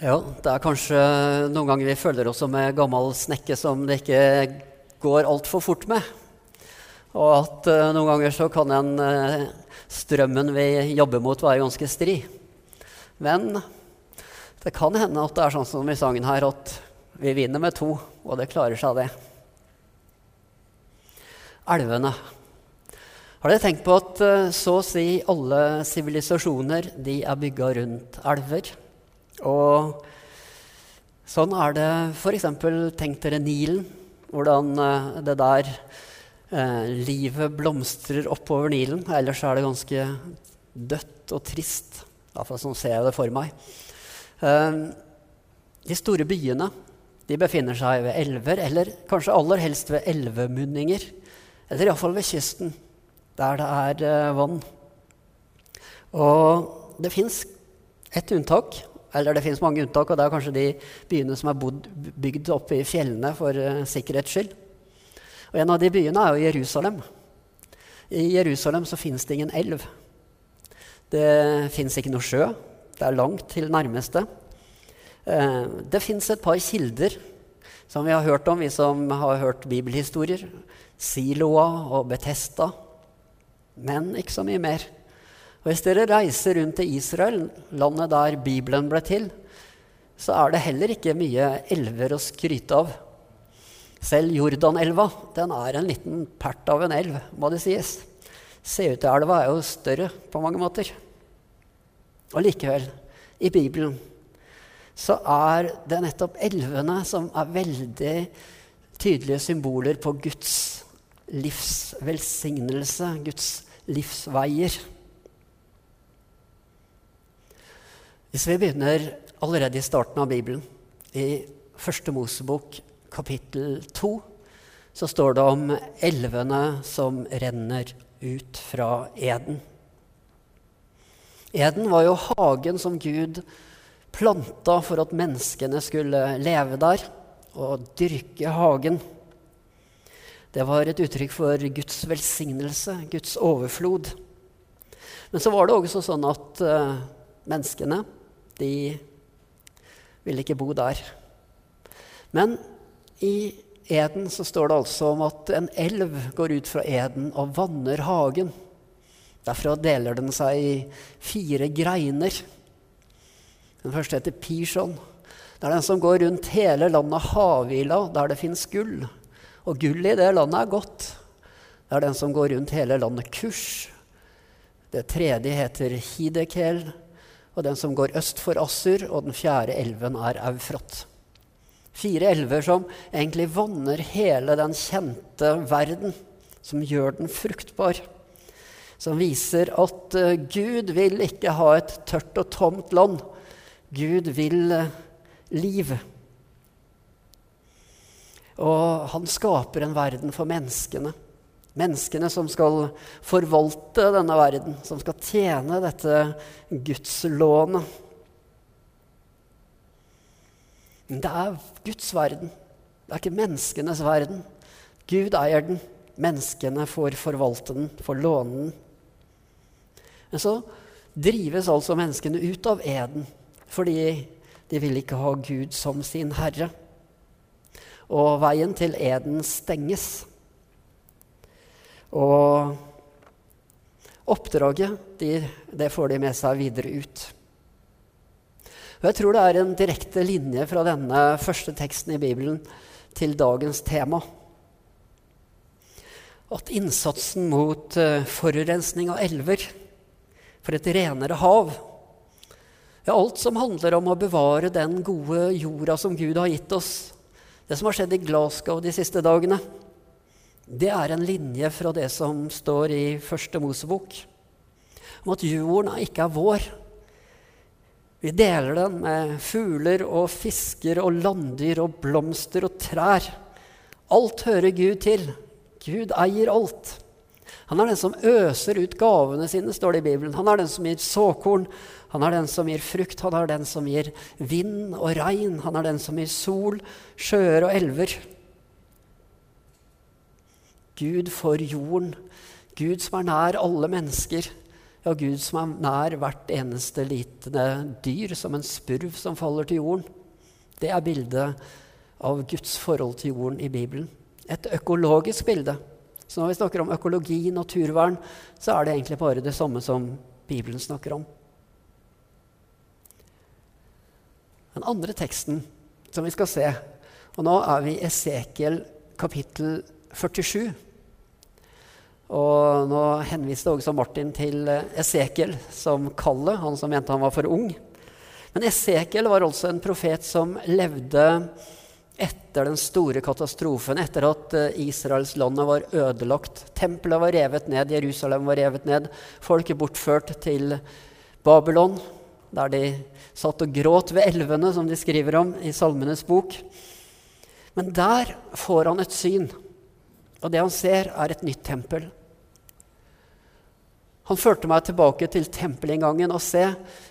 Ja, det er kanskje noen ganger vi føler oss som en gammel snekke som det ikke går altfor fort med. Og at uh, noen ganger så kan den uh, strømmen vi jobber mot, være ganske stri. Men det kan hende at det er sånn som i sangen her, at vi vinner med to, og det klarer seg, det. Elvene. Har dere tenkt på at uh, så å si alle sivilisasjoner de er bygga rundt elver? Og sånn er det f.eks. Tenk dere Nilen. Hvordan det der Eh, livet blomstrer oppover Nilen. Ellers er det ganske dødt og trist. Iallfall sånn ser jeg det for meg. Eh, de store byene de befinner seg ved elver, eller kanskje aller helst ved elvemunninger. Eller iallfall ved kysten, der det er eh, vann. Og det fins ett unntak, eller det finnes mange unntak, og det er kanskje de byene som er bygd oppe i fjellene for uh, sikkerhets skyld. Og En av de byene er jo Jerusalem. I Jerusalem så fins det ingen elv. Det fins ikke noe sjø. Det er langt til nærmeste. Uh, det fins et par kilder som vi har hørt om, vi som har hørt bibelhistorier. Siloa og Betesta. Men ikke så mye mer. Og Hvis dere reiser rundt til Israel, landet der Bibelen ble til, så er det heller ikke mye elver å skryte av. Selv Jordanelva den er en liten pert av en elv, må det sies. Seutelva er jo større på mange måter. Og likevel, i Bibelen så er det nettopp elvene som er veldig tydelige symboler på Guds livs velsignelse, Guds livsveier. Hvis vi begynner allerede i starten av Bibelen, i Første Mosebok kapittel 2 så står det om elvene som renner ut fra Eden. Eden var jo hagen som Gud planta for at menneskene skulle leve der og dyrke hagen. Det var et uttrykk for Guds velsignelse, Guds overflod. Men så var det også sånn at uh, menneskene de ville ikke bo der. Men i Eden så står det altså om at en elv går ut fra Eden og vanner hagen. Derfra deler den seg i fire greiner. Den første heter Pishon. Det er den som går rundt hele landet Havila, der det fins gull. Og gull i det landet er godt. Det er den som går rundt hele landet Kush. Det tredje heter Hidekel, og den som går øst for Assur. Og den fjerde elven er Eufrat. Fire elver som egentlig vanner hele den kjente verden, som gjør den fruktbar. Som viser at uh, Gud vil ikke ha et tørt og tomt land. Gud vil uh, liv. Og han skaper en verden for menneskene. Menneskene som skal forvalte denne verden, som skal tjene dette gudslånet. Men det er Guds verden. Det er ikke menneskenes verden. Gud eier den. Menneskene får forvalte den, får låne den. Men så drives altså menneskene ut av eden fordi de vil ikke ha Gud som sin herre. Og veien til eden stenges. Og oppdraget, de, det får de med seg videre ut. Og jeg tror det er en direkte linje fra denne første teksten i Bibelen til dagens tema. At innsatsen mot uh, forurensning av elver, for et renere hav ja, Alt som handler om å bevare den gode jorda som Gud har gitt oss, det som har skjedd i Glasgow de siste dagene, det er en linje fra det som står i Første Mosebok, om at jorden ikke er vår, vi deler den med fugler og fisker og landdyr og blomster og trær. Alt hører Gud til. Gud eier alt. Han er den som øser ut gavene sine, står det i Bibelen. Han er den som gir såkorn, han er den som gir frukt, han er den som gir vind og regn. Han er den som gir sol, sjøer og elver. Gud for jorden. Gud som er nær alle mennesker. Ja, Gud som er nær hvert eneste lite dyr, som en spurv som faller til jorden. Det er bildet av Guds forhold til jorden i Bibelen. Et økologisk bilde. Så når vi snakker om økologi, naturvern, så er det egentlig bare det samme som Bibelen snakker om. Den andre teksten som vi skal se, og nå er vi i Esekiel kapittel 47. Og nå henviste også Martin til Esekiel som kallet, han som mente han var for ung. Men Esekiel var også en profet som levde etter den store katastrofen, etter at Israels Israelslandet var ødelagt. Tempelet var revet ned, Jerusalem var revet ned, Folk er bortført til Babylon, der de satt og gråt ved elvene, som de skriver om i Salmenes bok. Men der får han et syn, og det han ser, er et nytt tempel. Han førte meg tilbake til tempelinngangen, og se,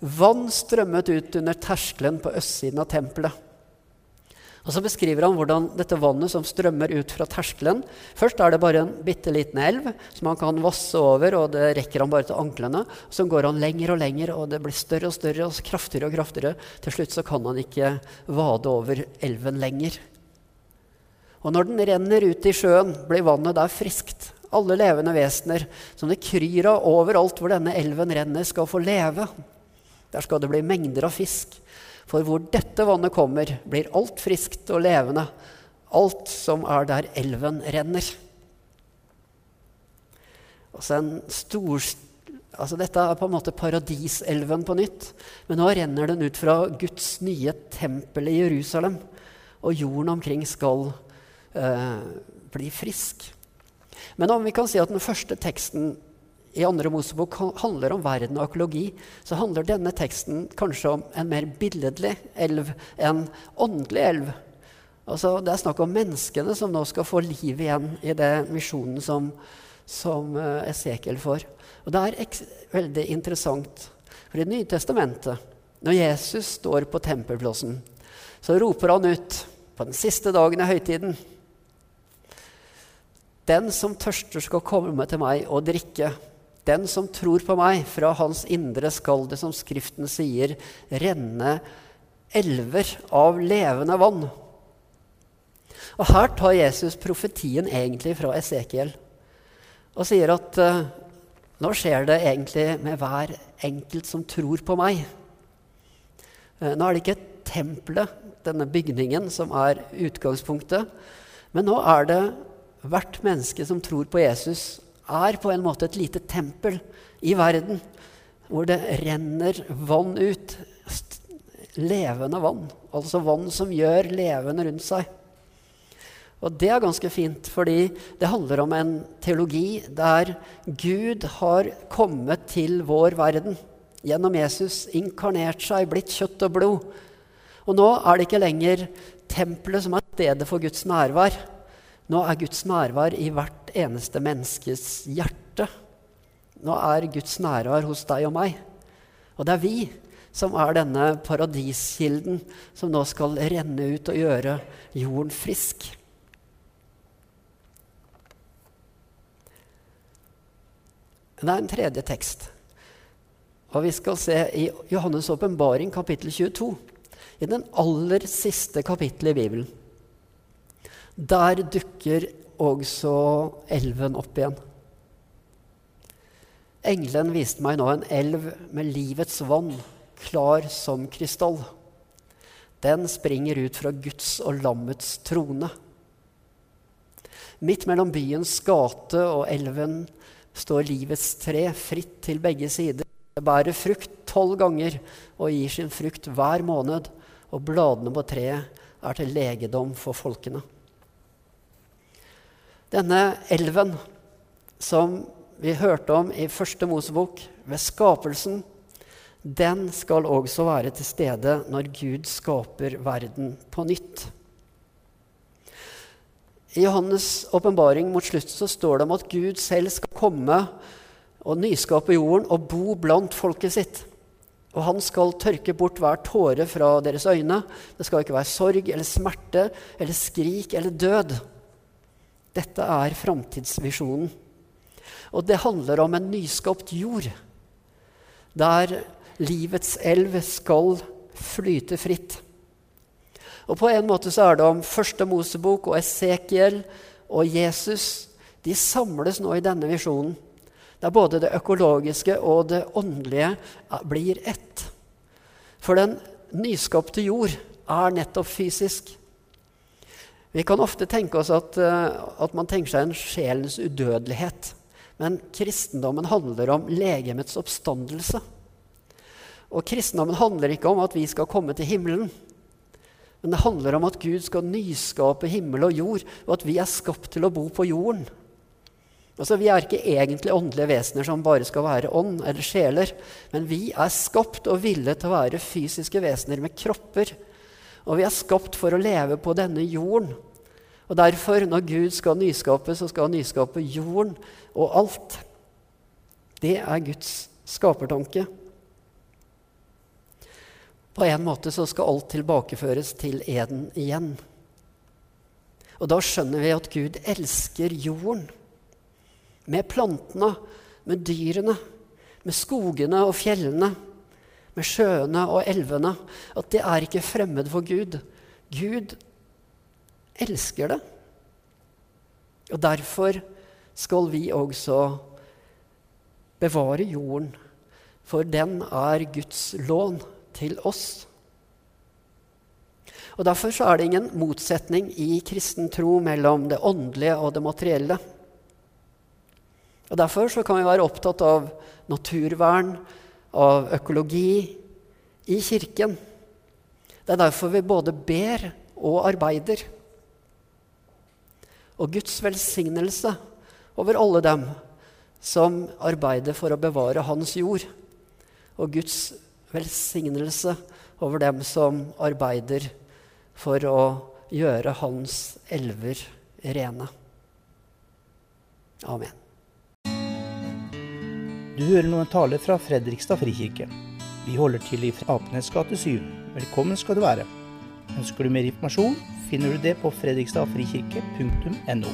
vann strømmet ut under terskelen på østsiden av tempelet. Og Så beskriver han hvordan dette vannet som strømmer ut fra terskelen Først er det bare en bitte liten elv som han kan vasse over, og det rekker han bare til anklene. Så går han lenger og lenger, og det blir større og større og kraftigere og kraftigere. Til slutt så kan han ikke vade over elven lenger. Og når den renner ut i sjøen, blir vannet der friskt. Alle levende vesener som det kryr av overalt hvor denne elven renner, skal få leve. Der skal det bli mengder av fisk. For hvor dette vannet kommer, blir alt friskt og levende, alt som er der elven renner. Altså en stor, altså dette er på en måte paradiselven på nytt. Men nå renner den ut fra Guds nye tempel i Jerusalem. Og jorden omkring skal eh, bli frisk. Men om vi kan si at den første teksten i andre Mosebok handler om verden og økologi, så handler denne teksten kanskje om en mer billedlig elv enn åndelig elv. Altså, det er snakk om menneskene som nå skal få liv igjen i det misjonen som, som uh, Esekiel får. Og det er veldig interessant, for i Det nye testamentet, når Jesus står på tempelplassen, så roper han ut på den siste dagen i høytiden Den som tørster, skal komme til meg og drikke. Den som tror på meg, fra hans indre skal det, som Skriften sier, renne elver av levende vann. Og Her tar Jesus profetien egentlig fra Esekiel og sier at uh, nå skjer det egentlig med hver enkelt som tror på meg. Uh, nå er det ikke tempelet, denne bygningen, som er utgangspunktet, men nå er det hvert menneske som tror på Jesus, er på en måte et lite tempel i verden hvor det renner vann ut. Levende vann. Altså vann som gjør levende rundt seg. Og det er ganske fint, fordi det handler om en teologi der Gud har kommet til vår verden gjennom Jesus, inkarnert seg, blitt kjøtt og blod. Og nå er det ikke lenger tempelet som er stedet for Guds nærvær. Nå er Guds nærvær i hvert eneste menneskes hjerte. Nå er Guds nærvær hos deg og meg. Og det er vi som er denne paradiskilden som nå skal renne ut og gjøre jorden frisk. Det er en tredje tekst. Og vi skal se i Johannes' åpenbaring, kapittel 22. I den aller siste kapittelet i Bibelen. Der dukker også elven opp igjen. Engelen viste meg nå en elv med livets vann, klar som krystall. Den springer ut fra Guds og lammets trone. Midt mellom byens gate og elven står livets tre fritt til begge sider. Det bærer frukt tolv ganger og gir sin frukt hver måned, og bladene på treet er til legedom for folkene. Denne elven som vi hørte om i første Mosebok, ved skapelsen, den skal også være til stede når Gud skaper verden på nytt. I Johannes' åpenbaring mot slutt så står det om at Gud selv skal komme og nyskape jorden og bo blant folket sitt. Og han skal tørke bort hver tåre fra deres øyne. Det skal ikke være sorg eller smerte eller skrik eller død. Dette er framtidsvisjonen. Og det handler om en nyskapt jord. der livets elv skal flyte fritt. Og På en måte så er det om Første Mosebok og Esekiel og Jesus. De samles nå i denne visjonen, der både det økologiske og det åndelige blir ett. For den nyskapte jord er nettopp fysisk. Vi kan ofte tenke oss at, eh, at man tenker seg en sjelens udødelighet. Men kristendommen handler om legemets oppstandelse. Og kristendommen handler ikke om at vi skal komme til himmelen. Men det handler om at Gud skal nyskape himmel og jord, og at vi er skapt til å bo på jorden. Altså, Vi er ikke egentlig åndelige vesener som bare skal være ånd eller sjeler. Men vi er skapt og ville til å være fysiske vesener med kropper. Og vi er skapt for å leve på denne jorden. Og derfor, når Gud skal nyskape, så skal han nyskape jorden og alt. Det er Guds skapertanke. På en måte så skal alt tilbakeføres til eden igjen. Og da skjønner vi at Gud elsker jorden. Med plantene, med dyrene, med skogene og fjellene, med sjøene og elvene. At det er ikke fremmed for Gud. Gud elsker det. Og derfor skal vi også bevare jorden, for den er Guds lån til oss. Og Derfor er det ingen motsetning i kristen tro mellom det åndelige og det materielle. Og Derfor kan vi være opptatt av naturvern, av økologi, i Kirken. Det er derfor vi både ber og arbeider. Og Guds velsignelse over alle dem som arbeider for å bevare Hans jord. Og Guds velsignelse over dem som arbeider for å gjøre Hans elver rene. Amen. Du hører nå en tale fra Fredrikstad frikirke. Vi holder til i Apenes gate 7. Velkommen skal du være. Ønsker du mer informasjon, finner du det på fredrikstadfrikirke.no.